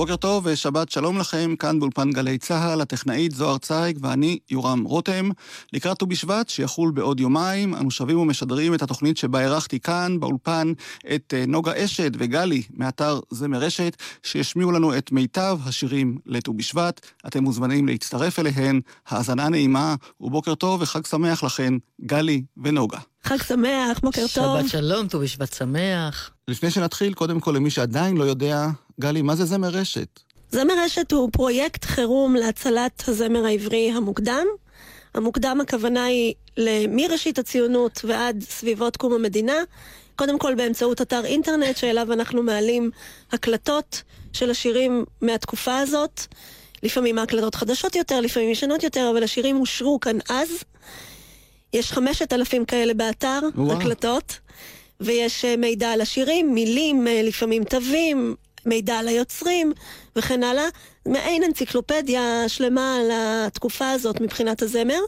בוקר טוב ושבת שלום לכם, כאן באולפן גלי צה"ל, הטכנאית זוהר צייג ואני יורם רותם. לקראת ט"ו בשבט, שיחול בעוד יומיים, אנו שבים ומשדרים את התוכנית שבה אירחתי כאן, באולפן, את אה, נוגה אשד וגלי מאתר זמר רשת, שישמיעו לנו את מיטב השירים לט"ו בשבט. אתם מוזמנים להצטרף אליהן, האזנה נעימה, ובוקר טוב וחג שמח לכן, גלי ונוגה. חג שמח, בוקר טוב. שבת שלום, ט"ו בשבט שמח. לפני שנתחיל, קודם כל למי שעדיין לא יודע, גלי, מה זה זמר רשת? זמר רשת הוא פרויקט חירום להצלת הזמר העברי המוקדם. המוקדם הכוונה היא מראשית הציונות ועד סביבות קום המדינה. קודם כל באמצעות אתר אינטרנט שאליו אנחנו מעלים הקלטות של השירים מהתקופה הזאת. לפעמים ההקלטות חדשות יותר, לפעמים ישנות יותר, אבל השירים אושרו כאן אז. יש חמשת אלפים כאלה באתר, וואו. הקלטות, ויש אה, מידע על השירים, מילים, אה, לפעמים תווים, מידע על היוצרים וכן הלאה. מעין אנציקלופדיה שלמה על התקופה הזאת מבחינת הזמר.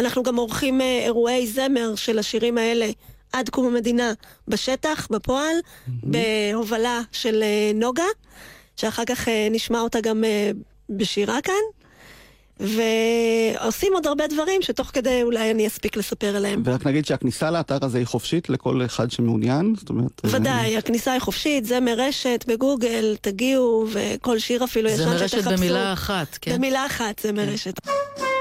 אנחנו גם עורכים אה, אירועי זמר של השירים האלה עד קום המדינה בשטח, בפועל, mm-hmm. בהובלה של נוגה, שאחר כך נשמע אותה גם בשירה כאן. ועושים עוד הרבה דברים שתוך כדי אולי אני אספיק לספר עליהם. ורק נגיד שהכניסה לאתר הזה היא חופשית לכל אחד שמעוניין? זאת אומרת... אה, ודאי, הכניסה היא חופשית, זה מרשת בגוגל, תגיעו, וכל שיר אפילו ישן שתחפשו. זה מרשת במילה אחת, כן? במילה אחת זה מרשת. שמענו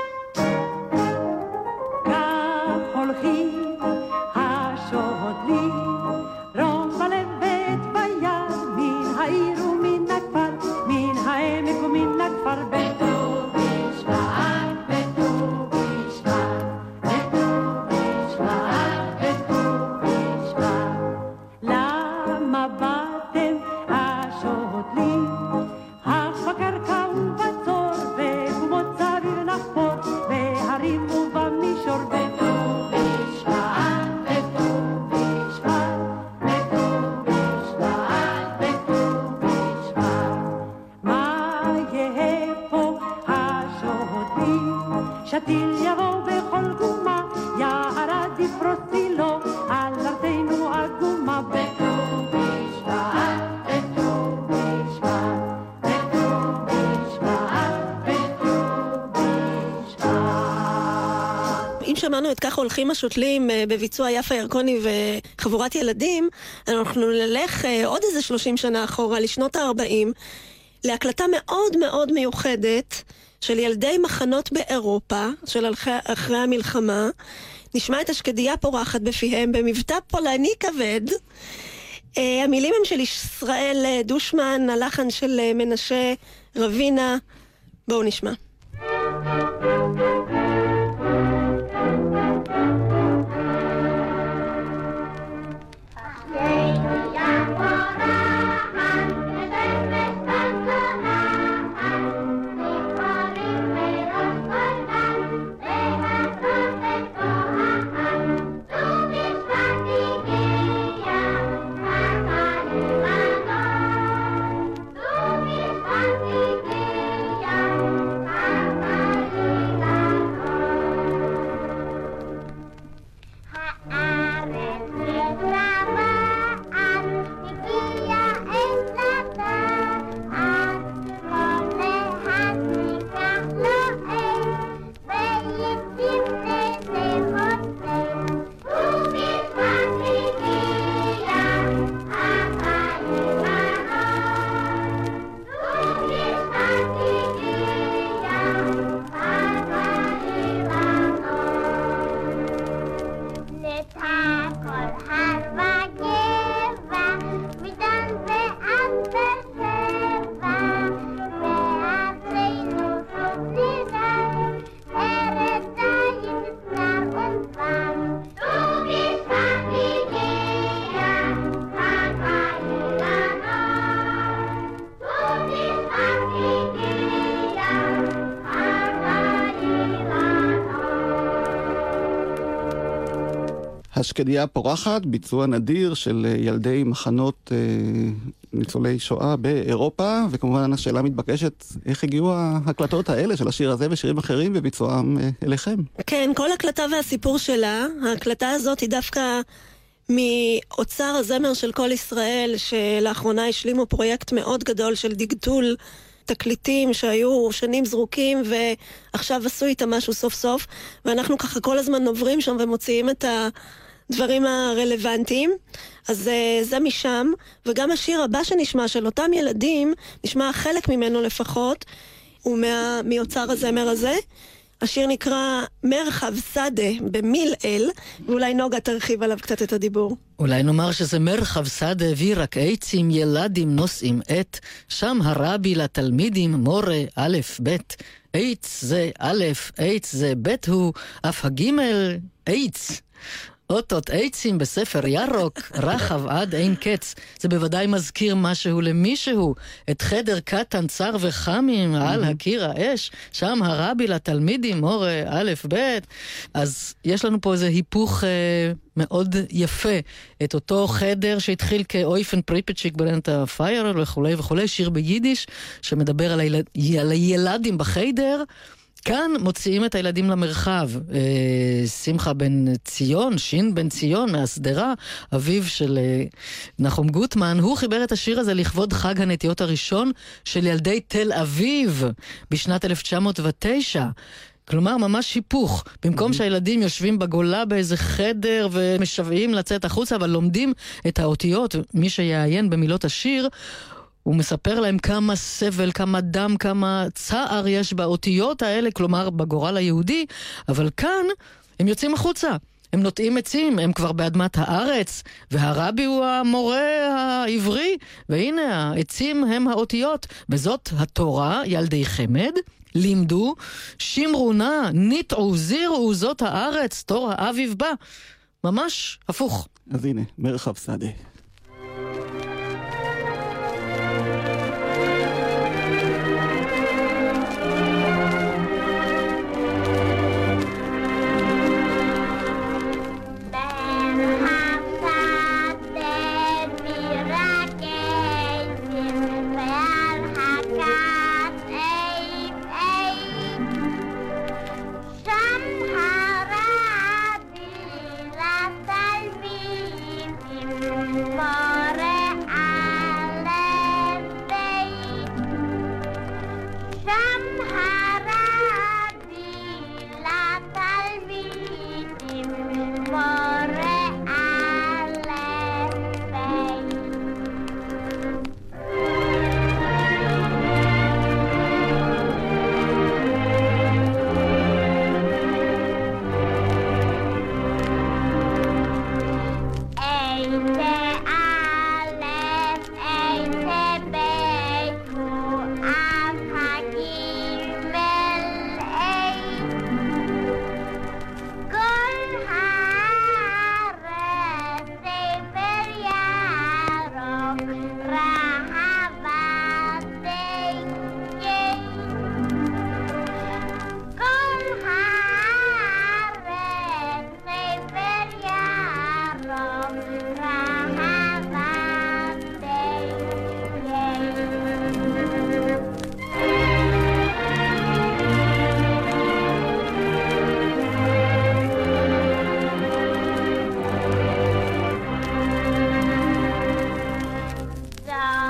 ככה הולכים השותלים אה, בביצוע יפה ירקוני וחבורת ילדים, אנחנו נלך אה, עוד איזה 30 שנה אחורה, לשנות ה-40, להקלטה מאוד מאוד מיוחדת של ילדי מחנות באירופה, של אחרי המלחמה. נשמע את השקדיה פורחת בפיהם במבטא פולני כבד. Uh, המילים הם של ישראל דושמן, הלחן של מנשה רבינה. בואו נשמע. השקדיה פורחת, ביצוע נדיר של אה, ילדי מחנות אה, ניצולי שואה באירופה, וכמובן השאלה מתבקשת, איך הגיעו ההקלטות האלה של השיר הזה ושירים אחרים בביצועם אה, אליכם? כן, כל הקלטה והסיפור שלה, ההקלטה הזאת היא דווקא מאוצר הזמר של כל ישראל, שלאחרונה השלימו פרויקט מאוד גדול של דגדול תקליטים שהיו שנים זרוקים ועכשיו עשו איתם משהו סוף סוף ואנחנו ככה כל הזמן עוברים שם ומוציאים את הדברים הרלוונטיים אז אה, זה משם וגם השיר הבא שנשמע של אותם ילדים נשמע חלק ממנו לפחות הוא מה, מאוצר הזמר הזה השיר נקרא מרחב שדה במיל אל, ואולי נוגה תרחיב עליו קצת את הדיבור. אולי נאמר שזה מרחב שדה וירק עצים ילדים נושאים את, שם הרבי לתלמידים מורה א' ב'. עץ זה א', עץ זה ב' הוא, אף הגימל עץ. אותות עצים בספר ירוק, רחב עד אין קץ. זה בוודאי מזכיר משהו למישהו. את חדר קטן צר וחמים על הקיר האש, שם הרבי לתלמידים, מורה א' ב'. אז יש לנו פה איזה היפוך אה, מאוד יפה. את אותו חדר שהתחיל כאויפן פריפצ'יק ברנט הפייר וכולי וכולי, שיר ביידיש שמדבר על, הילד, על הילדים בחדר. כאן מוציאים את הילדים למרחב. אה, שמחה בן ציון, שין בן ציון מהשדרה, אביו של אה, נחום גוטמן, הוא חיבר את השיר הזה לכבוד חג הנטיות הראשון של ילדי תל אביב בשנת 1909. כלומר, ממש היפוך. במקום mm-hmm. שהילדים יושבים בגולה באיזה חדר ומשוועים לצאת החוצה, אבל לומדים את האותיות, מי שיעיין במילות השיר, הוא מספר להם כמה סבל, כמה דם, כמה צער יש באותיות האלה, כלומר בגורל היהודי, אבל כאן הם יוצאים החוצה. הם נוטעים עצים, הם כבר באדמת הארץ, והרבי הוא המורה העברי, והנה העצים הם האותיות. בזאת התורה, ילדי חמד, לימדו, שמרו נא, ניטעו, זירו, זאת הארץ, תור האביב בא. ממש הפוך. אז הנה, מרחב שדה.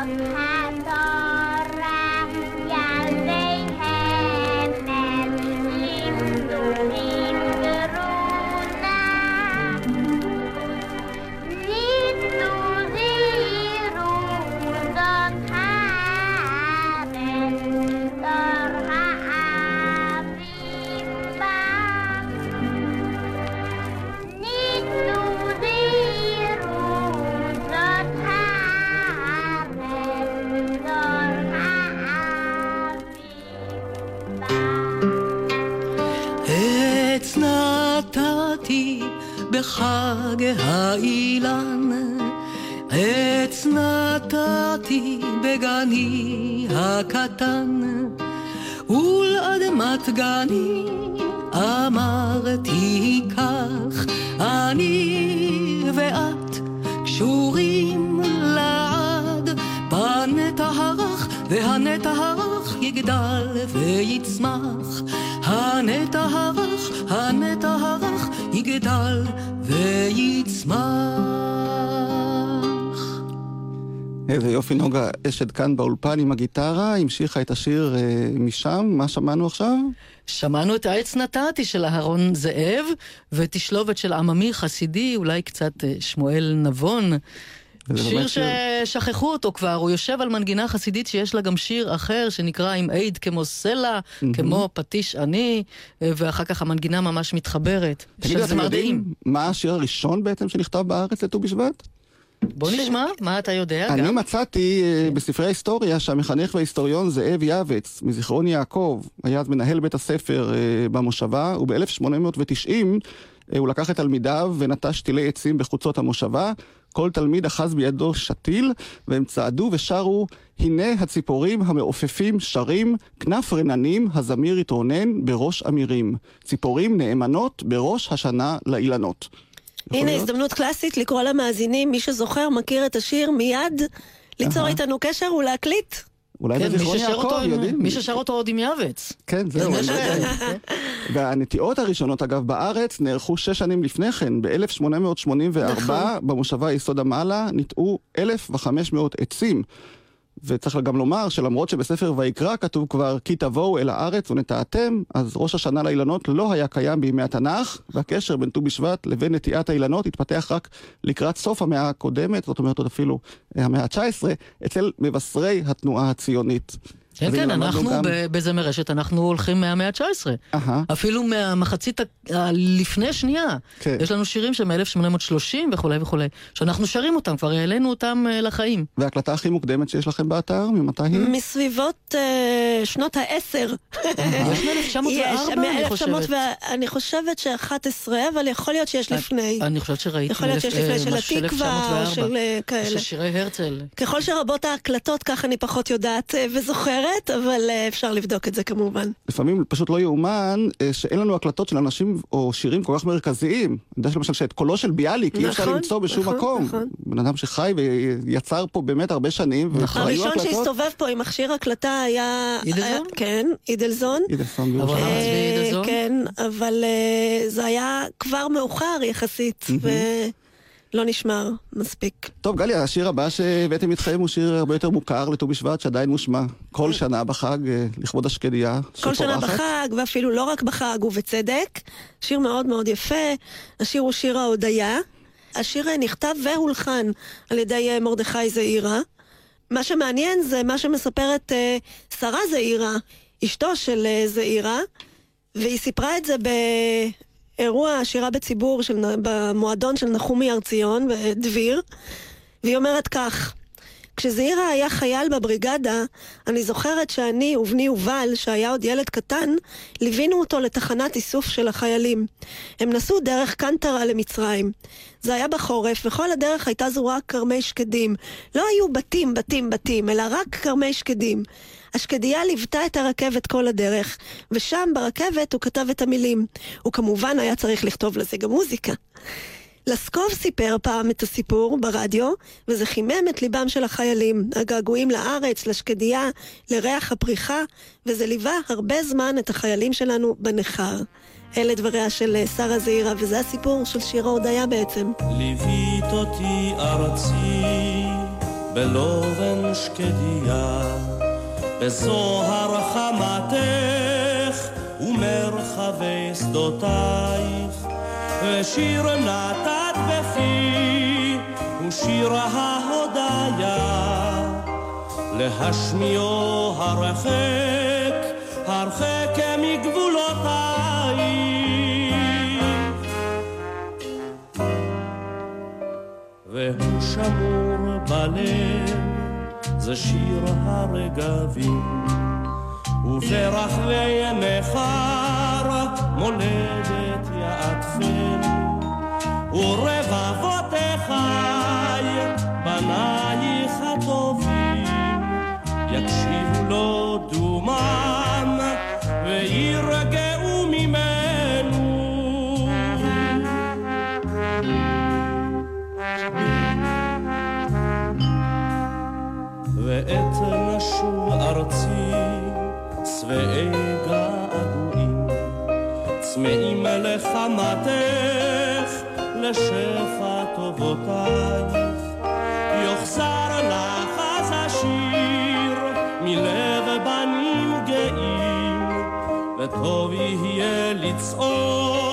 他 אשד כאן באולפן עם הגיטרה, המשיכה את השיר אה, משם, מה שמענו עכשיו? שמענו את העץ נתתי של אהרון זאב, ותשלובת של עממי חסידי, אולי קצת אה, שמואל נבון. שיר ששכחו אותו כבר, הוא יושב על מנגינה חסידית שיש לה גם שיר אחר שנקרא עם עיד כמו סלע, mm-hmm. כמו פטיש עני, אה, ואחר כך המנגינה ממש מתחברת. תגידו, אתם יודעים מה השיר הראשון בעצם שנכתב בארץ לט"ו בשבט? בוא נשמע, מה אתה יודע? אני גם? מצאתי אה, בספרי ההיסטוריה שהמחנך וההיסטוריון זאב יעבץ, מזיכרון יעקב, היה אז מנהל בית הספר אה, במושבה, וב-1890 אה, הוא לקח את תלמידיו ונטש טילי עצים בחוצות המושבה. כל תלמיד אחז בידו שתיל, והם צעדו ושרו, הנה הציפורים המעופפים שרים, כנף רננים הזמיר יתרונן בראש אמירים. ציפורים נאמנות בראש השנה לאילנות. הנה הזדמנות קלאסית לקרוא למאזינים, מי שזוכר, מכיר את השיר, מיד ליצור איתנו קשר ולהקליט. אולי כן, בזיכרון יעקב, יודעים. מי ששר אותו עוד עם יעבץ. כן, זהו. והנטיעות הראשונות, אגב, בארץ נערכו שש שנים לפני כן, ב-1884, נכון. במושבה יסוד המעלה, ניטעו 1,500 עצים. וצריך גם לומר שלמרות שבספר ויקרא כתוב כבר כי תבואו אל הארץ ונטעתם, אז ראש השנה לאילנות לא היה קיים בימי התנ"ך, והקשר בין ט"ו בשבט לבין נטיעת האילנות התפתח רק לקראת סוף המאה הקודמת, זאת אומרת עוד אפילו המאה ה-19, אצל מבשרי התנועה הציונית. כן, כן, אנחנו גם... בזמר רשת, אנחנו הולכים מהמאה ה-19. אפילו מהמחצית לפני שנייה. כן. יש לנו שירים שהם מ-1830 וכולי וכולי, שאנחנו שרים אותם, כבר העלינו אותם uh, לחיים. וההקלטה הכי מוקדמת שיש לכם באתר, ממתי היא? מסביבות uh, שנות העשר. יש מ-1904, אני חושבת. אני חושבת ש-11, אבל יכול להיות שיש לפני. אני חושבת שראיתי. יכול להיות שיש לפני, של התקווה, או של כאלה. של שירי הרצל. ככל שרבות ההקלטות, כך אני פחות יודעת וזוכרת. אחרת, אבל אה, אפשר לבדוק את זה כמובן. לפעמים פשוט לא יאומן אה, שאין לנו הקלטות של אנשים או שירים כל כך מרכזיים. אני יודע למשל שאת קולו של ביאליק נכון, אי אפשר נכון, למצוא בשום נכון, מקום. נכון. בן אדם שחי ויצר פה באמת הרבה שנים. נכון. הראשון הקלטות... שהסתובב פה עם מכשיר הקלטה היה... אידלזון? כן, אידלזון. אידלזון אידלזון. כן, אבל אה, זה היה כבר מאוחר יחסית. לא נשמר מספיק. טוב, גלי, השיר הבא שהבאתם איתכם הוא שיר הרבה יותר מוכר לט"ו בשבט, שעדיין מושמע כל שנה בחג, אה, לכבוד השקדיה. כל שנה בחג, ואפילו לא רק בחג, ובצדק. שיר מאוד מאוד יפה. השיר הוא שיר ההודיה. השיר נכתב והולחן על ידי אה, מרדכי זעירה. מה שמעניין זה מה שמספרת שרה זעירה, אשתו של זעירה, והיא סיפרה את זה ב... אירוע שירה בציבור של, במועדון של נחומי הר ציון ודביר, והיא אומרת כך: כשזעירה היה חייל בבריגדה, אני זוכרת שאני ובני יובל, שהיה עוד ילד קטן, ליווינו אותו לתחנת איסוף של החיילים. הם נסעו דרך קנטרה למצרים. זה היה בחורף, וכל הדרך הייתה זורה כרמי שקדים. לא היו בתים, בתים, בתים, אלא רק כרמי שקדים. השקדיה ליוותה את הרכבת כל הדרך, ושם ברכבת הוא כתב את המילים. הוא כמובן היה צריך לכתוב לזה גם מוזיקה. לסקוב סיפר פעם את הסיפור ברדיו, וזה חימם את ליבם של החיילים, הגעגועים לארץ, לשקדיה, לריח הפריחה, וזה ליווה הרבה זמן את החיילים שלנו בניכר. אלה דבריה של שרה זעירה, וזה הסיפור של שיר ההודיה בעצם. ליווית אותי ארצי בלובן שקדיה בזוהר חמתך ומרחבי שדותייך. ושיר נתת בפי ושיר ההודיה. להשמיעו הרחק הרחק מגבולותייך שיר הרגבים, וברחבי נכר מולדת יעטפן, ורבבות לשפע טובותייך. יוחזר לך אז השיר מלב בנים גאים, וטוב יהיה לצעוד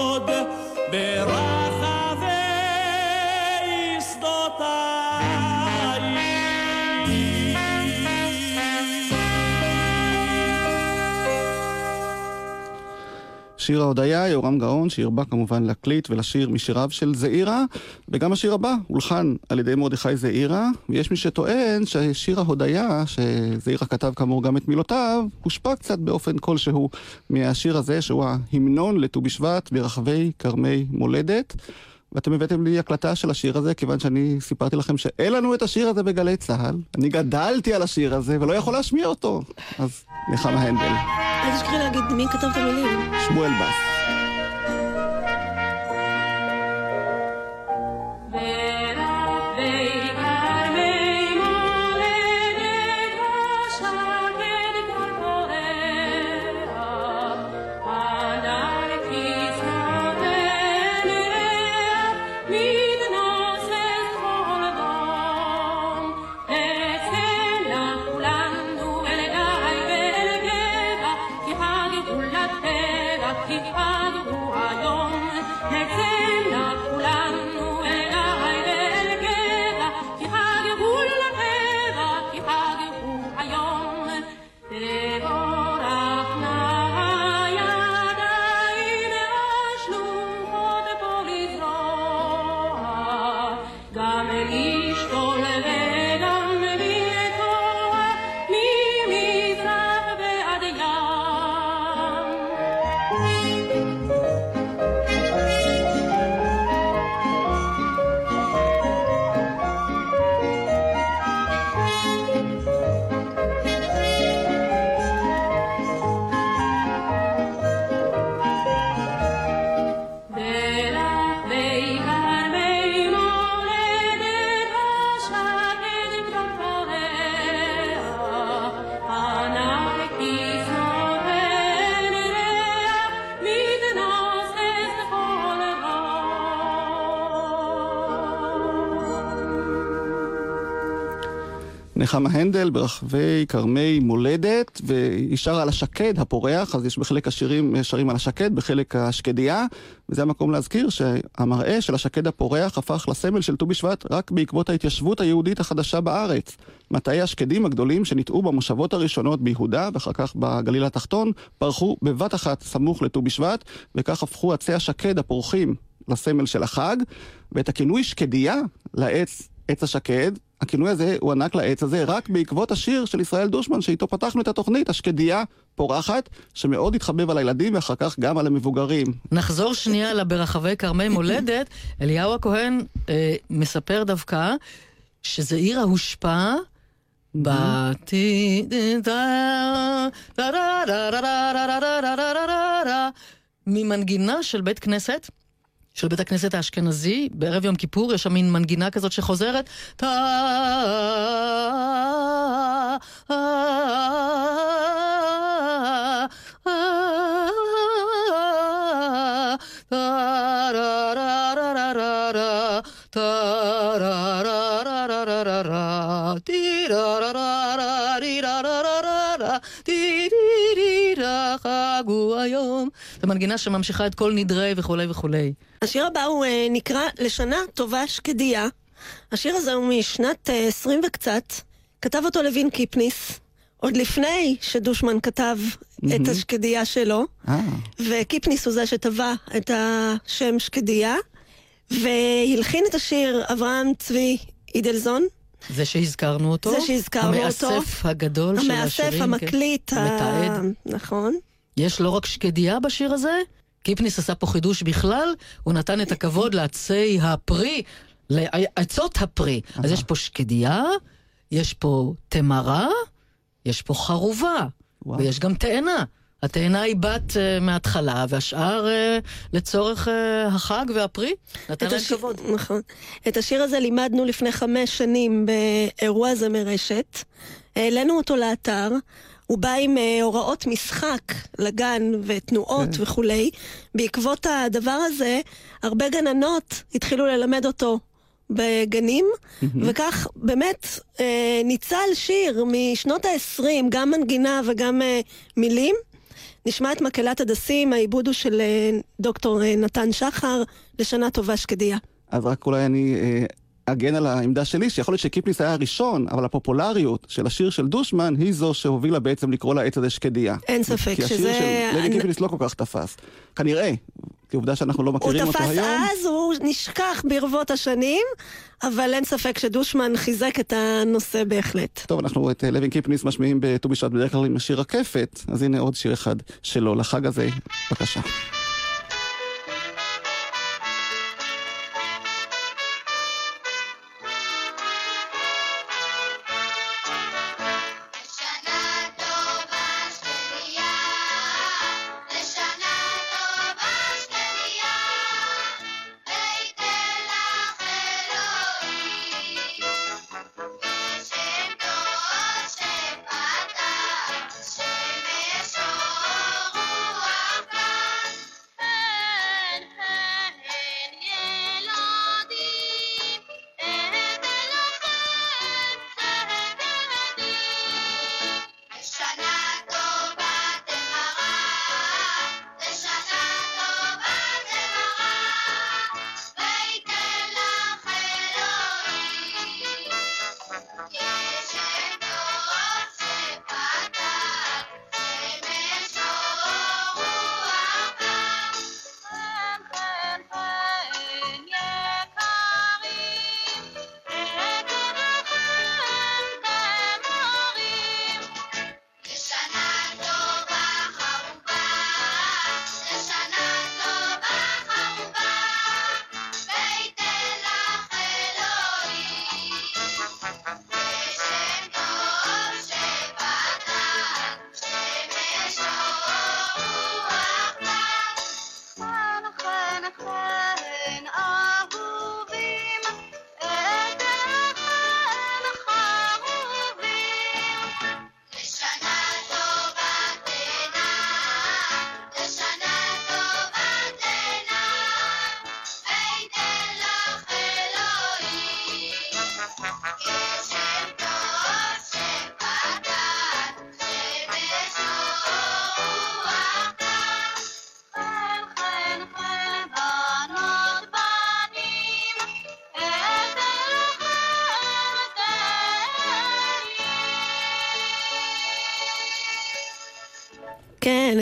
שיר ההודיה, יורם גאון, שהרבה כמובן להקליט ולשיר משיריו של זעירה, וגם השיר הבא הולחן על ידי מרדכי זעירה, ויש מי שטוען ששיר ההודיה, שזעירה כתב כאמור גם את מילותיו, הושפע קצת באופן כלשהו מהשיר הזה, שהוא ההמנון לט"ו בשבט ברחבי כרמי מולדת. ואתם הבאתם לי הקלטה של השיר הזה, כיוון שאני סיפרתי לכם שאין לנו את השיר הזה בגלי צה"ל. אני גדלתי על השיר הזה ולא יכול להשמיע אותו. אז נחמה הנדל. אל תשכחי להגיד מי כתב את המילים. שמואל בס. נחמה הנדל ברחבי כרמי מולדת, והיא שרה על השקד הפורח, אז יש בחלק השירים שרים על השקד, בחלק השקדיה, וזה המקום להזכיר שהמראה של השקד הפורח הפך לסמל של ט"ו בשבט רק בעקבות ההתיישבות היהודית החדשה בארץ. מטעי השקדים הגדולים שניטעו במושבות הראשונות ביהודה, ואחר כך בגליל התחתון, פרחו בבת אחת סמוך לט"ו בשבט, וכך הפכו עצי השקד הפורחים לסמל של החג, ואת הכינוי שקדיה לעץ עץ השקד, הכינוי הזה הוענק לעץ הזה רק בעקבות השיר של ישראל דושמן, שאיתו פתחנו את התוכנית, השקדיה פורחת, שמאוד התחבב על הילדים ואחר כך גם על המבוגרים. נחזור שנייה לברחבי כרמי מולדת. אליהו הכהן אה, מספר דווקא שזעירה הושפע ממנגינה של בית כנסת של בית הכנסת האשכנזי, בערב יום כיפור יש שם מין מנגינה כזאת שחוזרת. זו מנגינה שממשיכה את כל נדרי וכולי וכולי. השיר הבא הוא אה, נקרא לשנה טובה שקדיה. השיר הזה הוא משנת אה, 20 וקצת. כתב אותו לוין קיפניס, עוד לפני שדושמן כתב mm-hmm. את השקדיה שלו. אה. וקיפניס הוא זה שטבע את השם שקדיה. והלחין את השיר אברהם צבי אידלזון. זה שהזכרנו אותו. זה שהזכרנו המאסף אותו. המאסף הגדול של המאסף, השירים. המקליט. כן. ה- המתעד. נכון. יש לא רק שקדיה בשיר הזה, קיפניס עשה פה חידוש בכלל, הוא נתן את הכבוד לעצי הפרי, לעצות הפרי. אז יש פה שקדיה, יש פה תמרה, יש פה חרובה, וואו. ויש גם תאנה. התאנה היא בת uh, מההתחלה, והשאר uh, לצורך uh, החג והפרי. נתן להם השיר- כבוד. נכון. את השיר הזה לימדנו לפני חמש שנים באירוע זמר רשת. העלינו אותו לאתר. הוא בא עם אה, הוראות משחק לגן ותנועות כן. וכולי. בעקבות הדבר הזה, הרבה גננות התחילו ללמד אותו בגנים, וכך באמת אה, ניצל שיר משנות ה-20, גם מנגינה וגם אה, מילים. נשמע את מקהלת הדסים, העיבוד הוא של אה, דוקטור אה, נתן שחר, לשנה טובה שקדיה. אז רק אולי אני אה, אגן על העמדה שלי, שיכול להיות שקיפניס היה הראשון, אבל הפופולריות של השיר של דושמן היא זו שהובילה בעצם לקרוא לעץ הזה שקדיה. אין ספק כי השיר שזה... של לוי אני- קיפניס לא כל כך תפס. כנראה, כי עובדה שאנחנו לא הוא מכירים אותו תפס היום. אז, הוא נשכח ברבות השנים, אבל אין ספק שדושמן חיזק את הנושא בהחלט. טוב, אנחנו את אה, לוין קיפניס משמיעים בט"ו בשבט בדרך כלל עם השיר רקפת, אז הנה עוד שיר אחד שלו לחג הזה, בבקשה.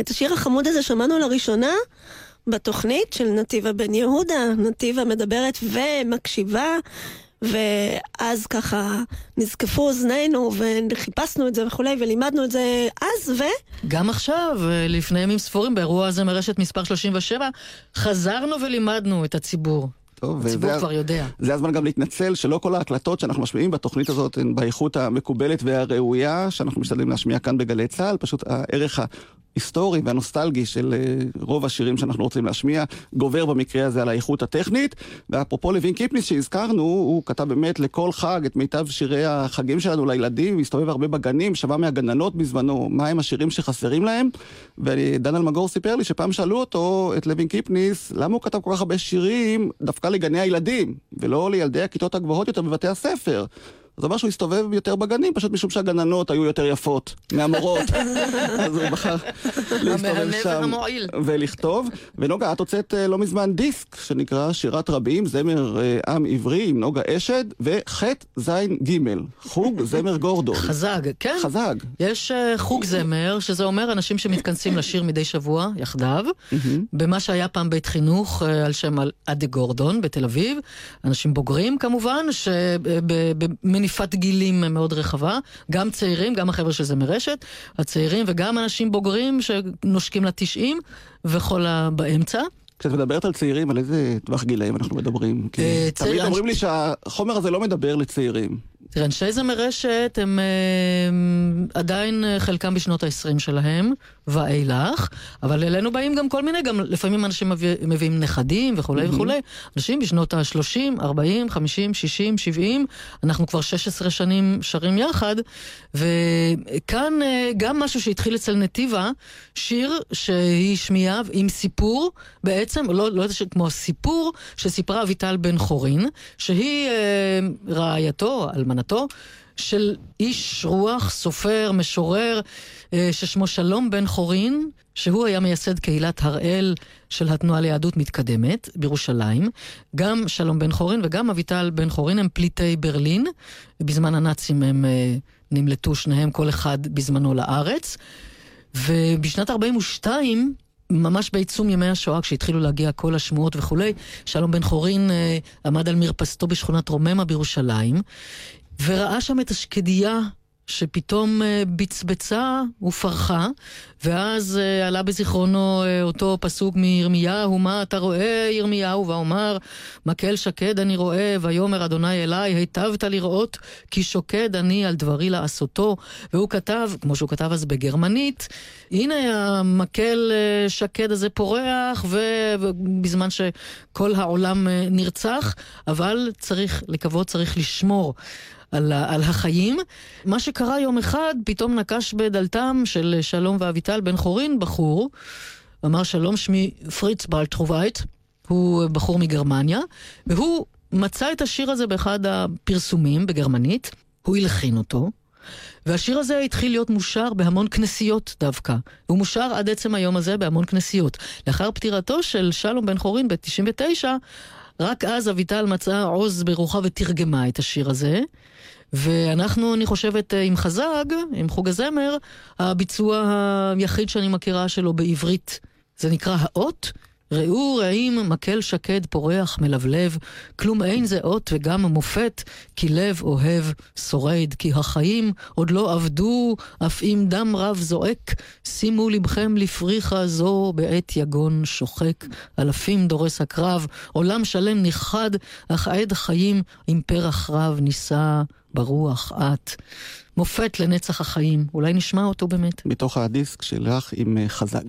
את השיר החמוד הזה שמענו לראשונה בתוכנית של נתיבה בן יהודה, נתיבה מדברת ומקשיבה, ואז ככה נזקפו אוזנינו וחיפשנו את זה וכולי, ולימדנו את זה אז, ו... גם עכשיו, אה, לפני ימים ספורים, באירוע הזה מרשת מספר 37, חזרנו ולימדנו את הציבור. טוב, הציבור וזה- כבר יודע. זה הזמן גם להתנצל שלא כל ההקלטות שאנחנו משמיעים בתוכנית הזאת הן באיכות המקובלת והראויה שאנחנו משתדלים להשמיע כאן בגלי צה"ל, פשוט הערך ההיסטורי והנוסטלגי של אה, רוב השירים שאנחנו רוצים להשמיע גובר במקרה הזה על האיכות הטכנית. ואפרופו לוין קיפניס שהזכרנו, הוא כתב באמת לכל חג את מיטב שירי החגים שלנו לילדים, הסתובב הרבה בגנים, שמע מהגננות בזמנו מהם השירים שחסרים להם. ודן אלמגור סיפר לי שפעם שאלו אותו, את לוין קיפניס, למה הוא כתב כל כך הרבה שירים דווקא לגני הילדים, ולא לילדי הכיתות הגבוהות יותר בבתי הספר. אז הוא אמר שהוא הסתובב יותר בגנים, פשוט משום שהגננות היו יותר יפות מהמורות. אז הוא בחר להסתובב שם. ולכתוב. ונוגה, את הוצאת אה, לא מזמן דיסק שנקרא שירת רבים, זמר אה, עם עברי עם נוגה אשד, וח' ז' ג', חוג זמר גורדון. חזג, כן. חזג. יש אה, חוג זמר, שזה אומר אנשים שמתכנסים לשיר מדי שבוע, יחדיו, במה שהיה פעם בית חינוך על שם אדי גורדון בתל אביב. אנשים בוגרים כמובן, שבמניפת גילים מאוד רחבה, גם צעירים, גם החבר'ה של זמר רשת, הצעירים וגם אנשים בוגרים שנושקים לתשעים וכל הבאמצע. כשאת מדברת על צעירים, על איזה טווח גילאים אנחנו מדברים? כי אה, תמיד צעיר- אומרים לי שהחומר הזה לא מדבר לצעירים. תראה, אנשי זמר רשת הם אה, עדיין אה, חלקם בשנות ה-20 שלהם ואילך, אבל אלינו באים גם כל מיני, גם לפעמים אנשים מביא, מביאים נכדים וכולי מהמם. וכולי. אנשים בשנות ה-30, 40, 50, 60, 70, אנחנו כבר 16 שנים שרים יחד, וכאן גם משהו שהתחיל אצל נתיבה, שיר שהיא שמיעה עם סיפור, בעצם, לא, לא יודע, ש- כמו סיפור שסיפרה אביטל בן חורין, שהיא אה, רעייתו, אלמנתו, של איש רוח, סופר, משורר, אה, ששמו שלום בן חורין, שהוא היה מייסד קהילת הראל של התנועה ליהדות מתקדמת בירושלים. גם שלום בן חורין וגם אביטל בן חורין הם פליטי ברלין. בזמן הנאצים הם אה, נמלטו שניהם, כל אחד בזמנו לארץ. ובשנת 42, ממש בעיצום ימי השואה, כשהתחילו להגיע כל השמועות וכולי, שלום בן חורין אה, עמד על מרפסתו בשכונת רוממה בירושלים, וראה שם את השקדיה שפתאום אה, בצבצה ופרחה, ואז אה, עלה בזיכרונו אה, אותו פסוק מירמיהו, מה אתה רואה ירמיהו? ואומר, מקל שקד אני רואה, ויאמר אדוני אליי, היטבת לראות, כי שוקד אני על דברי לעשותו. והוא כתב, כמו שהוא כתב אז בגרמנית, הנה המקל שקד הזה פורח, ובזמן שכל העולם נרצח, אבל צריך לקוות, צריך לשמור. על, על החיים. מה שקרה יום אחד, פתאום נקש בדלתם של שלום ואביטל בן חורין בחור, אמר שלום שמי פריץ בלטרובייט, הוא בחור מגרמניה, והוא מצא את השיר הזה באחד הפרסומים בגרמנית, הוא הלחין אותו. והשיר הזה התחיל להיות מושר בהמון כנסיות דווקא. הוא מושר עד עצם היום הזה בהמון כנסיות. לאחר פטירתו של שלום בן חורין ב-99, רק אז אביטל מצאה עוז ברוחה ותרגמה את השיר הזה. ואנחנו, אני חושבת, עם חזג, עם חוג הזמר, הביצוע היחיד שאני מכירה שלו בעברית, זה נקרא האות. ראו רעים מקל שקד פורח מלבלב, כלום אין זה אות וגם מופת, כי לב אוהב שורד, כי החיים עוד לא עבדו, אף אם דם רב זועק, שימו לבכם לפריחה זו בעת יגון שוחק, אלפים דורס הקרב, עולם שלם נכחד, אך עד חיים עם פרח רב נישא ברוח את. מופת לנצח החיים, אולי נשמע אותו באמת. מתוך הדיסק שלך עם אה, חזג.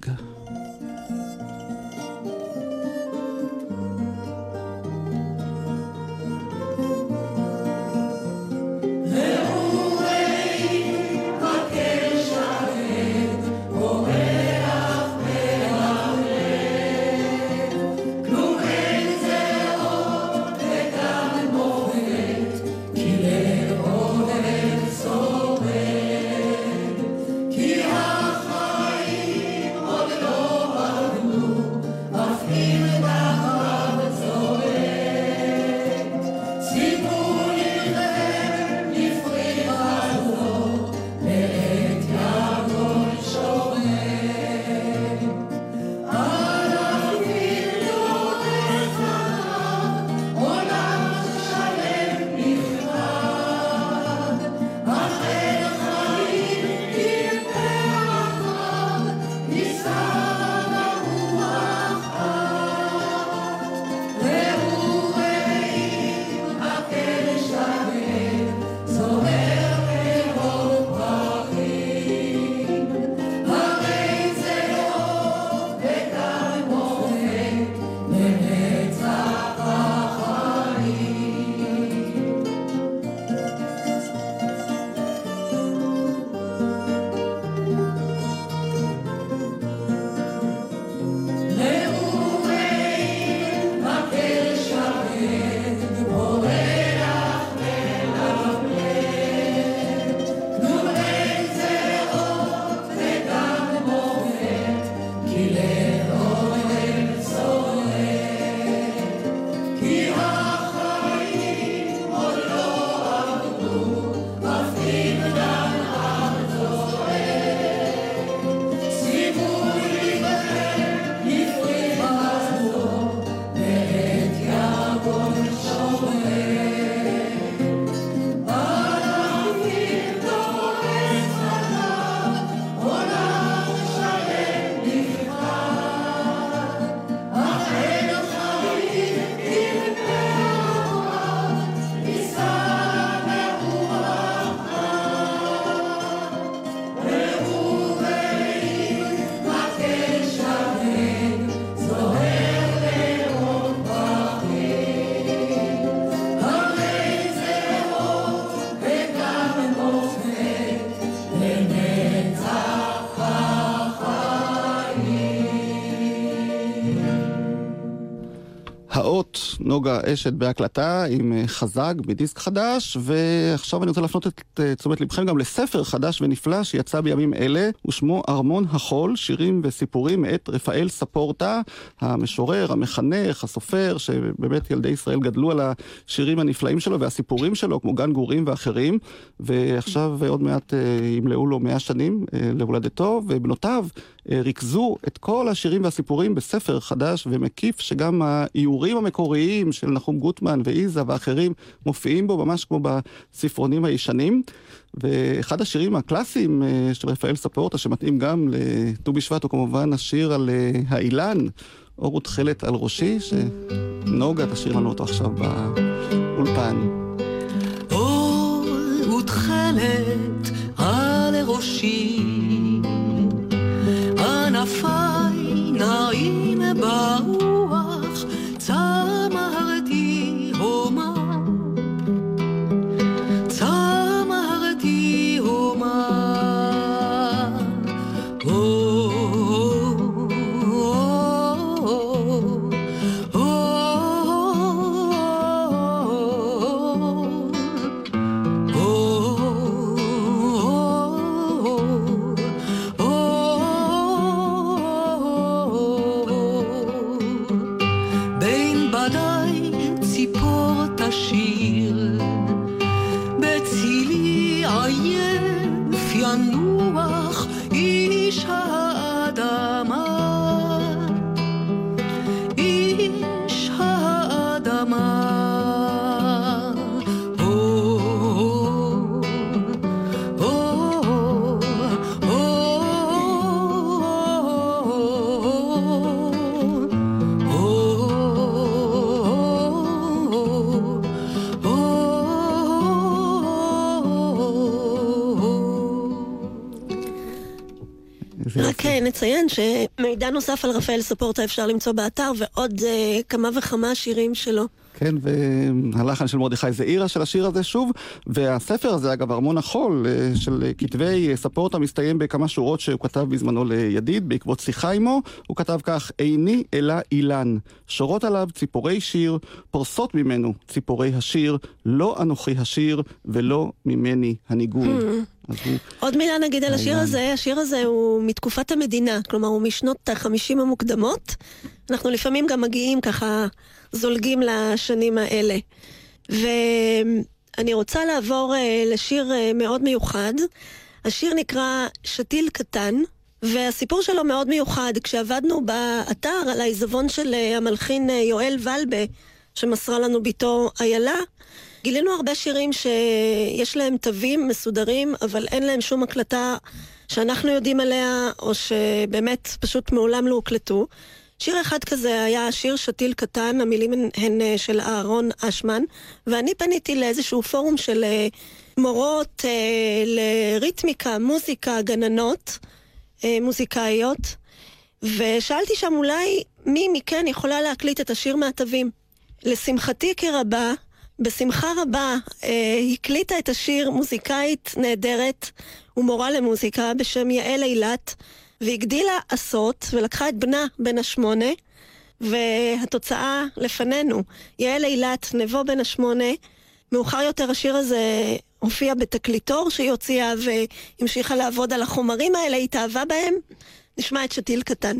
נוגה אשת בהקלטה עם אה, חזק בדיסק חדש, ועכשיו אני רוצה להפנות את אה, תשומת לבכם גם לספר חדש ונפלא שיצא בימים אלה, ושמו ארמון החול, שירים וסיפורים מאת רפאל ספורטה, המשורר, המחנך, הסופר, שבאמת ילדי ישראל גדלו על השירים הנפלאים שלו והסיפורים שלו, כמו גן גורים ואחרים, ועכשיו עוד מעט אה, ימלאו לו מאה שנים להולדתו, ובנותיו ריכזו את כל השירים והסיפורים בספר חדש ומקיף, שגם האיורים המקוריים של נחום גוטמן ואיזה ואחרים מופיעים בו ממש כמו בספרונים הישנים. ואחד השירים הקלאסיים אה, של רפאל ספורטה, שמתאים גם לט"ו בשבט, הוא כמובן השיר על אה, האילן, אור ותכלת על ראשי, שנוגה תשאיר לנו אותו עכשיו באולפן. אור ותכלת על ראשי, נעים ברוח, נציין שמידע נוסף על רפאל ספורטה אפשר למצוא באתר, ועוד אה, כמה וכמה שירים שלו. כן, והלחן של מרדכי זעירה של השיר הזה שוב, והספר הזה, אגב, ארמון החול, אה, של כתבי ספורטה, מסתיים בכמה שורות שהוא כתב בזמנו לידיד, בעקבות שיחה עמו, הוא כתב כך, איני אלא אילן, שורות עליו ציפורי שיר, פורסות ממנו ציפורי השיר, לא אנוכי השיר, ולא ממני הניגון. עוד מילה נגיד על השיר. הזה, השיר הזה הוא מתקופת המדינה, כלומר הוא משנות ה-50 המוקדמות. אנחנו לפעמים גם מגיעים ככה, זולגים לשנים האלה. ואני רוצה לעבור אה, לשיר אה, מאוד מיוחד. השיר נקרא שתיל קטן, והסיפור שלו מאוד מיוחד. כשעבדנו באתר על העיזבון של אה, המלחין יואל ולבה, שמסרה לנו בתו איילה, גילינו הרבה שירים שיש להם תווים מסודרים, אבל אין להם שום הקלטה שאנחנו יודעים עליה, או שבאמת פשוט מעולם לא הוקלטו. שיר אחד כזה היה שיר שתיל קטן, המילים הן, הן אה, של אהרון אשמן, ואני פניתי לאיזשהו פורום של אה, מורות אה, לריתמיקה, מוזיקה, גננות, מוזיקאיות, ושאלתי שם אולי מי מכן יכולה להקליט את השיר מהתווים. לשמחתי כרבה, בשמחה רבה אה, הקליטה את השיר מוזיקאית נהדרת ומורה למוזיקה בשם יעל אילת, והגדילה עשות ולקחה את בנה בן השמונה, והתוצאה לפנינו. יעל אילת, נבו בן השמונה, מאוחר יותר השיר הזה הופיע בתקליטור שהיא הוציאה והמשיכה לעבוד על החומרים האלה, היא התאהבה בהם. נשמע את שתיל קטן.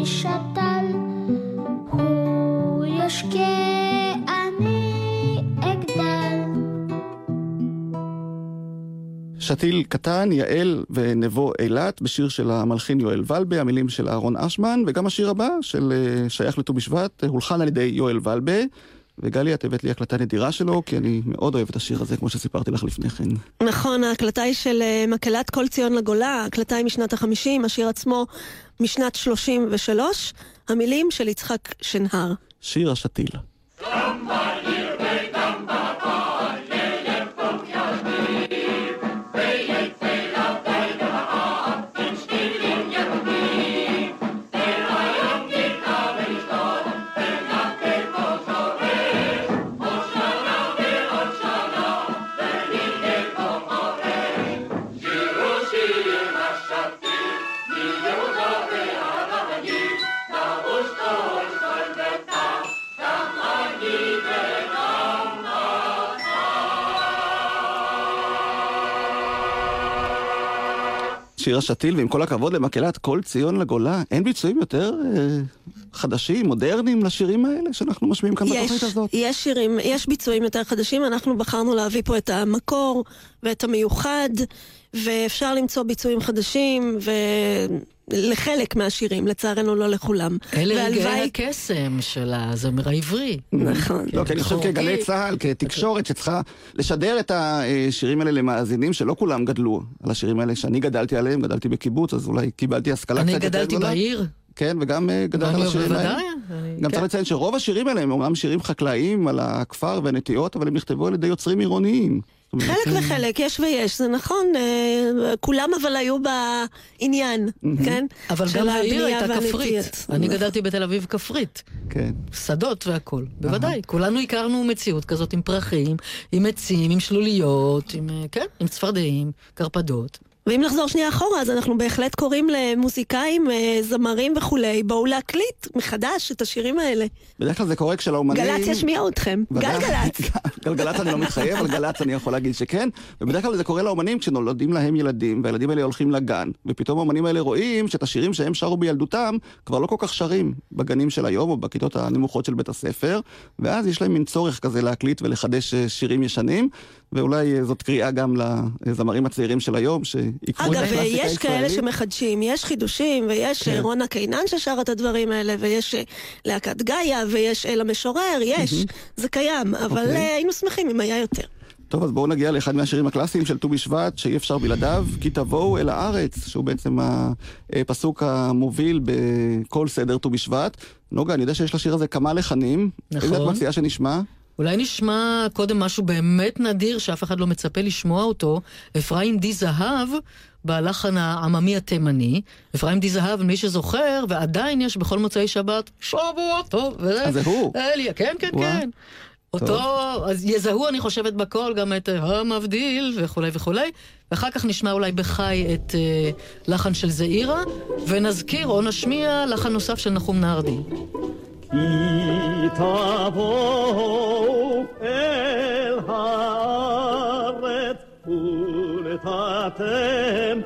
אותי שתל, הוא ישקה אני אגדל. שתיל קטן, יעל ונבו אילת, בשיר של המלחין יואל ולבה, המילים של אהרון אשמן, וגם השיר הבא, של אה, שייך לט"ו בשבט, אה, הולחן על ידי יואל ולבה. וגלי, את הבאת לי הקלטה נדירה שלו, כי אני מאוד אוהב את השיר הזה, כמו שסיפרתי לך לפני כן. נכון, ההקלטה היא של אה, מקהלת כל ציון לגולה, ההקלטה היא משנת החמישים, השיר עצמו משנת שלושים ושלוש, המילים של יצחק שנהר. שיר השתיל. שיר השתיל, ועם כל הכבוד למקהלת כל ציון לגולה, אין ביצועים יותר אה, חדשים, מודרניים לשירים האלה שאנחנו משמיעים כאן בתוכנית הזאת? יש שירים, יש ביצועים יותר חדשים, אנחנו בחרנו להביא פה את המקור ואת המיוחד, ואפשר למצוא ביצועים חדשים, ולחלק מהשירים, לצערנו לא לכולם. אלה רגעי הקסם של הזמר העברי. נכון. לא, כי אני חושב חורגי. כגלי צה"ל, כתקשורת שצריכה לשדר את השירים האלה למאזינים שלא כולם גדלו על השירים האלה שאני גדלתי עליהם, גדלתי בקיבוץ, אז אולי קיבלתי השכלה אני קצת יותר גדלתי גדולה. בעיר. כן, וגם אה, גדלת על השירים האלה. אני- גם כן. צריך לציין שרוב השירים האלה הם אומנם שירים חקלאיים על הכפר והנטיעות, אבל הם נכתבו על ידי יוצרים עירוניים. אומרת, חלק וחלק, יש ויש, זה נכון, אה, כולם אבל היו בעניין, כן? אבל גם העיר הייתה. כפרית. אני גדלתי בתל אביב כפרית. כן. שדות והכול, בוודאי. כולנו הכרנו מציאות כזאת עם פרחים, עם עצים, עם שלוליות, עם, אה, כן, עם צפרדעים, קרפדות. ואם נחזור שנייה אחורה, אז אנחנו בהחלט קוראים למוזיקאים, אה, זמרים וכולי, בואו להקליט מחדש את השירים האלה. בדרך כלל זה קורה כשלאומנים... גל"צ ישמיע אתכם. גלגלצ. גלגלצ אני לא מתחייב, אבל גל"צ אני יכול להגיד שכן. ובדרך כלל זה קורה לאומנים כשנולדים להם ילדים, והילדים האלה הולכים לגן, ופתאום האומנים האלה רואים שאת השירים שהם שרו בילדותם כבר לא כל כך שרים בגנים של היום או בכיתות הנמוכות של בית הספר, ואז יש להם מין צורך כזה להקליט ולחדש אה, שירים ישנים, ואולי זאת קריאה גם לזמרים הצעירים של היום, שיקחו את אגב, הקלאסיקה יש כאלה הישראלית. שמחדשים, יש חידושים, ויש כן. רונה קינן ששר את הדברים האלה, ויש אה, להקת גאיה, ויש אל המשורר, יש, זה קיים, אבל אוקיי. אה, היינו שמחים אם היה יותר. טוב, אז בואו נגיע לאחד מהשירים הקלאסיים של ט"ו בשבט, שאי אפשר בלעדיו, כי תבואו אל הארץ, שהוא בעצם הפסוק המוביל בכל סדר ט"ו בשבט. נוגה, אני יודע שיש לשיר הזה כמה לחנים. נכון. איזה את מציעה שנשמע? אולי נשמע קודם משהו באמת נדיר שאף אחד לא מצפה לשמוע אותו, אפרים די זהב בלחן העממי התימני. אפרים די זהב, מי שזוכר, ועדיין יש בכל מוצאי שבת, שבוע טוב. וזה- אז זה הוא. אליה, כן, כן, וואו. כן. אותו, אז יזהו אני חושבת בקול גם את אה, המבדיל וכולי וכולי, ואחר כך נשמע אולי בחי את אה, לחן של זעירה, ונזכיר או נשמיע לחן נוסף של נחום נהרדי. כי תבואו ונתתם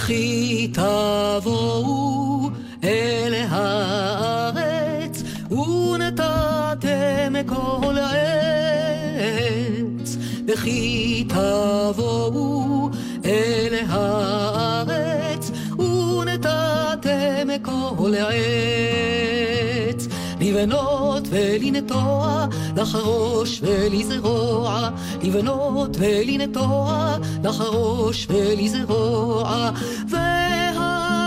וכי תבואו אל הארץ, ונתתם כל עץ. וכי תבואו אל הארץ, ונתתם כל עץ. לבנות ולנטוע, לחרוש ולזרוע, לבנות ולנטוע, לחרוש ולזרוע, והארץ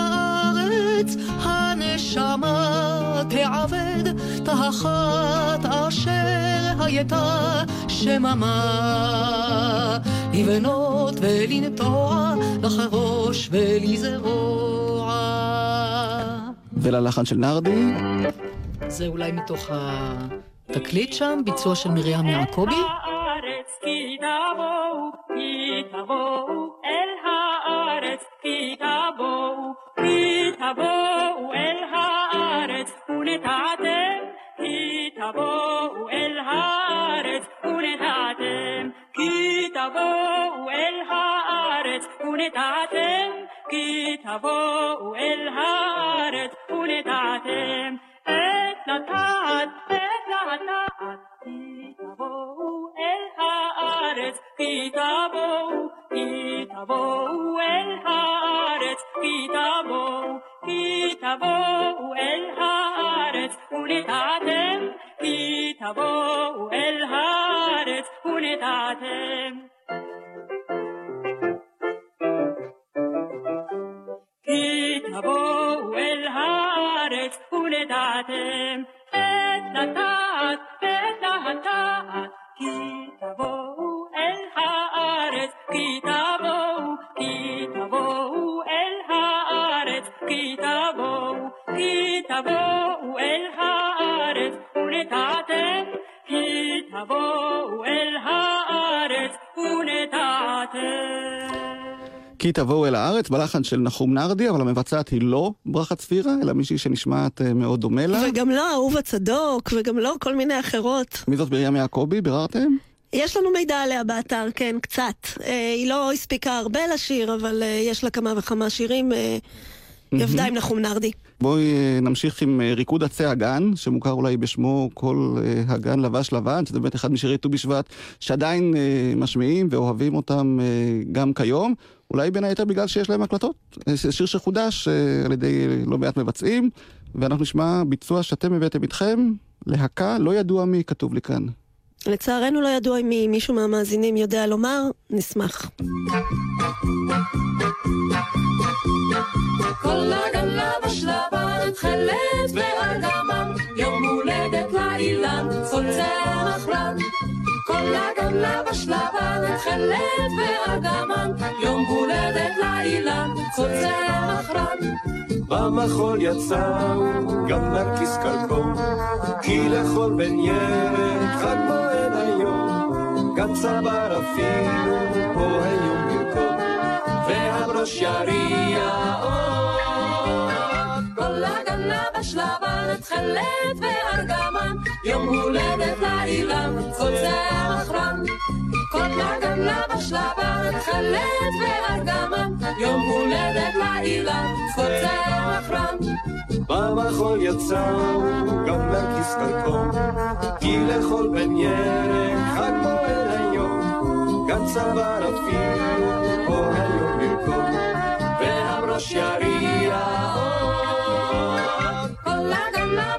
הנשמה תעבד תחת אשר הייתה שממה. לבנות ולנטוע, לחרוש ולזרוע. וללחן של נרדי, זה אולי מתוך התקליט שם, ביצוע של מרים יעקבי. כי תבואו אל הארץ, ונטעתם, כי תבואו אל הארץ, ונטעתם, כי תבואו אל הארץ, ונטעתם, כי תבואו אל הארץ, ונטעתם, את לטעת, את לטעת, כי תבואו אל כי תבואו אל הארץ, ונטעתם, כי תבואו אל הארץ, ונטעתם. כי כי תבואו אל הארץ, בלחן של נחום נרדי, אבל המבצעת היא לא ברכה צפירה, אלא מישהי שנשמעת אה, מאוד דומה לה. וגם לא אהובה צדוק, וגם לא כל מיני אחרות. מי זאת מרים יעקבי? ביררתם? יש לנו מידע עליה באתר, כן, קצת. אה, היא לא הספיקה הרבה לשיר, אבל אה, יש לה כמה וכמה שירים. היא עבדה עם נחום נרדי. בואי נמשיך עם ריקוד עצי הגן, שמוכר אולי בשמו כל הגן לבש לבן, שזה באמת אחד משירי ט"ו בשבט, שעדיין משמיעים ואוהבים אותם גם כיום. אולי בין היתר בגלל שיש להם הקלטות. אה, זה שיר שחודש אה, על ידי לא מעט מבצעים, ואנחנו נשמע ביצוע שאתם הבאתם איתכם, להקה, לא ידוע מי כתוב לי כאן. לצערנו לא ידוע אם מישהו מהמאזינים יודע לומר, נשמח. כל הגן לבש לבן, תכלת וארגמן, יום הולדת לאילן, צמח רן. כל הגן לבש לבן, תכלת וארגמן, יום הולדת לאילן, כל צמח רן. במחול יצאו גם נרקיס כלבו, כי לכל בן ילד חג מועד היום, גם צבר אפילו פה היום ירקוד, והברוש יריע לבש לבן, תכלת וארגמן, יום הולדת לאילן, כל צמח רן. כל הגן לבש לבן, תכלת וארגמן, יום הולדת לאילן, כל צמח רן. במחול יצאו גם נרקיס כלבו, כי לכל בן ילד חג מועד היום, גם צבר אפילו פה היום ירקוד, והברוש יריע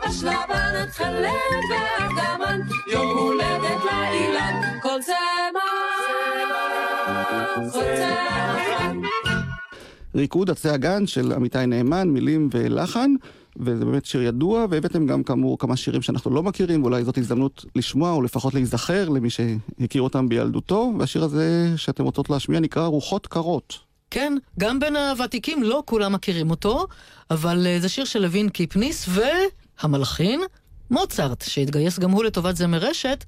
לבש לבן, תכלת וארגמן, יום הולדת לאילן, כל צמח, כל צמח. ריקוד עצי הגן של עמיתי נאמן, מילים ולחן, וזה באמת שיר ידוע, והבאתם גם כאמור כמה שירים שאנחנו לא מכירים, ואולי זאת הזדמנות לשמוע או לפחות להיזכר למי שהכיר אותם בילדותו, והשיר הזה שאתם רוצות להשמיע נקרא רוחות קרות. כן, גם בין הוותיקים לא כולם מכירים אותו, אבל אה, זה שיר של לוין קיפניס והמלחין מוצרט, שהתגייס גם הוא לטובת זמר רשת,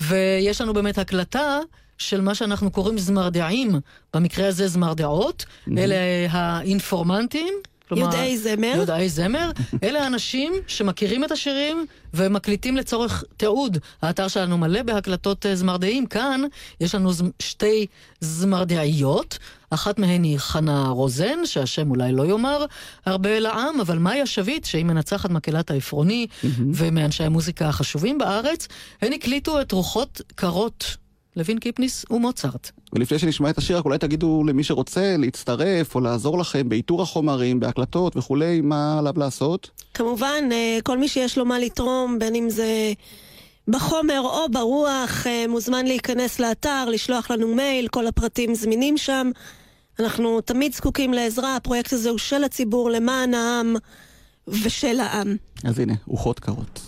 ויש לנו באמת הקלטה של מה שאנחנו קוראים זמרדעים, במקרה הזה זמרדעות, אלה האינפורמנטים. כלומר, יודעי זמר. יודעי זמר. אלה האנשים שמכירים את השירים ומקליטים לצורך תיעוד. האתר שלנו מלא בהקלטות אה, זמרדעים. כאן יש לנו ז- שתי זמרדעיות. אחת מהן היא חנה רוזן, שהשם אולי לא יאמר הרבה לעם, אבל מאיה שביט, שהיא מנצחת מקהלת העפרוני ומאנשי המוזיקה החשובים בארץ, הן הקליטו את רוחות קרות. לוין קיפניס ומוצרט. ולפני שנשמע את השיר, רק אולי תגידו למי שרוצה להצטרף או לעזור לכם באיתור החומרים, בהקלטות וכולי, מה עליו לעשות? כמובן, אה, כל מי שיש לו מה לתרום, בין אם זה בחומר או ברוח, אה, מוזמן להיכנס לאתר, לשלוח לנו מייל, כל הפרטים זמינים שם. אנחנו תמיד זקוקים לעזרה, הפרויקט הזה הוא של הציבור, למען העם ושל העם. אז הנה, רוחות קרות.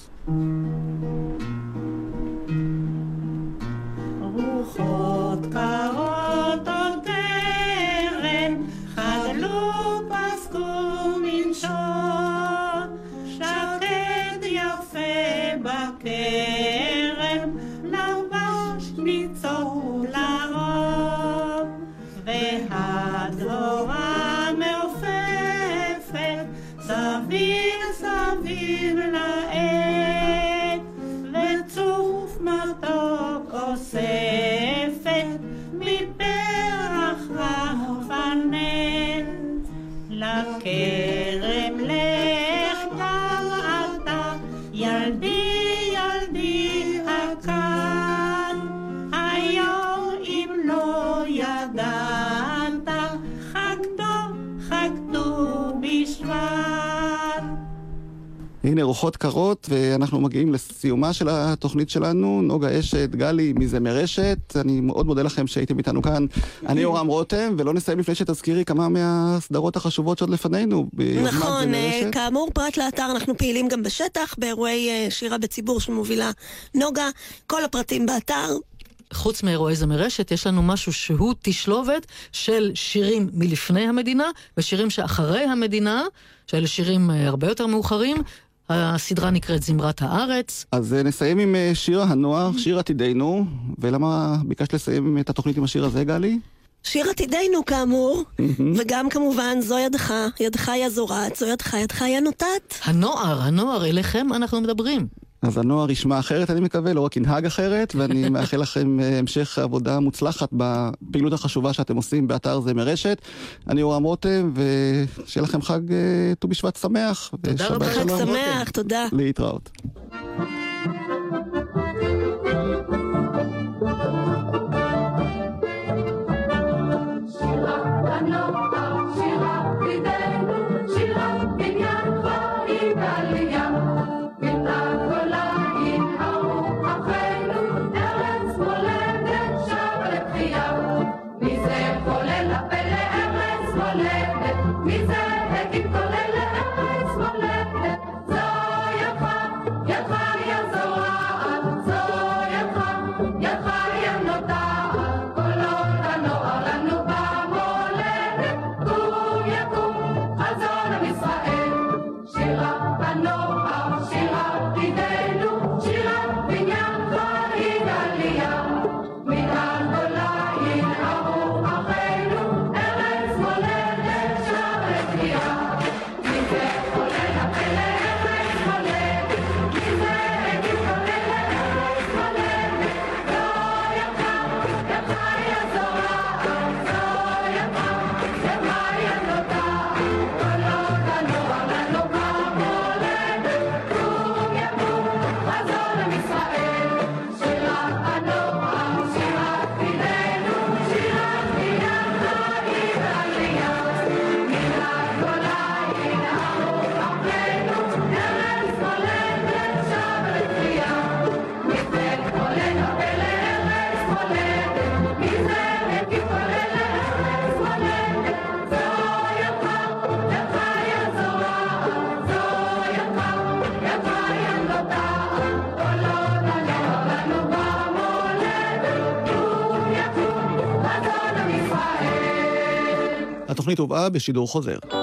רוחות קרות עוד טרם, חדלו פסקו מנשון, שקד יפה בכרם, לבש ניצור לרוב, והדבורה מעופפת, סביב סביב לעץ, וצוף מתוק אוספת לכרם לך אתה, ילדי ילדי הקן, הנה רוחות קרות, ואנחנו מגיעים לסיומה של התוכנית שלנו. נוגה אשת, גלי מזמר רשת, אני מאוד מודה לכם שהייתם איתנו כאן. אני יורם רותם, ולא נסיים לפני שתזכירי כמה מהסדרות החשובות שעוד לפנינו. נכון, אה. כאמור, פרט לאתר אנחנו פעילים גם בשטח, באירועי אה, שירה בציבור שמובילה נוגה. כל הפרטים באתר. חוץ מאירועי זמר רשת, יש לנו משהו שהוא תשלובת של שירים מלפני המדינה ושירים שאחרי המדינה, שאלה שירים אה, הרבה יותר מאוחרים. הסדרה נקראת זמרת הארץ. אז אה, נסיים עם אה, שיר הנוער, שיר עתידנו. ולמה ביקשת לסיים את התוכנית עם השיר הזה, גלי? שיר עתידנו כאמור, וגם כמובן זו ידך, ידך היא הזורעת, זו ידך, ידך היא הנוטעת. הנוער, הנוער, אליכם אנחנו מדברים. אז הנוער ישמע אחרת, אני מקווה, לא רק ינהג אחרת, ואני מאחל לכם אה, המשך עבודה מוצלחת בפעילות החשובה שאתם עושים באתר זה מרשת. אני יורם רותם, ושיהיה לכם חג אה, ט"ו בשבט שמח. תודה רבה. חג. שמח, תודה. להתראות. התוכנית הובאה בשידור חוזר.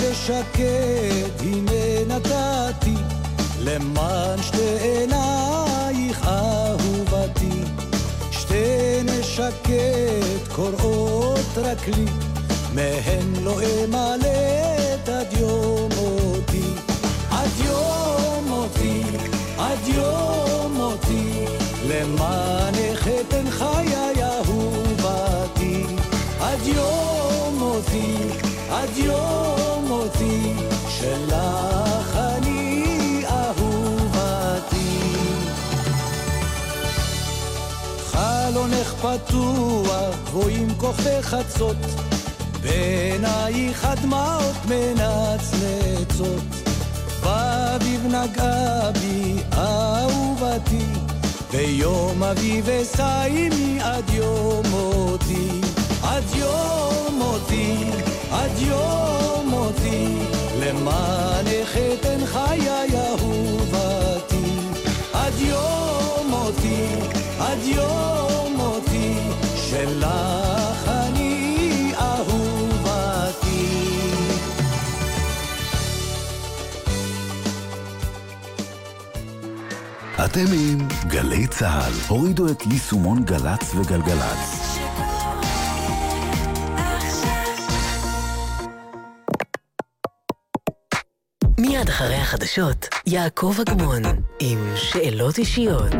זה שקט, הנה נתתי, למען שתי עינייך אהובתי. שתי נשקת קוראות רק לי, מהן לא אמלט עד יום מותי. עד יום מותי, עד יום מותי, למענך אתן חיי אהובתי. עד יום מותי, עד יום לא חלונך פתוח, גבוהים כוכבי חצות, בעינייך הדמעות מנצנצות. באביב נגעה בי אהובתי, ויום אביב אסיימי עד יום מותי. עד יום מותי, עד יום מותי, למען החתן חיי אהובתי. עד יום מותי, עד יום שלך אני אהובתי. אתם עם גלי צה"ל. הורידו את יישומון גל"צ וגלגלצ. מיד אחרי החדשות, יעקב אגמון, עם שאלות אישיות.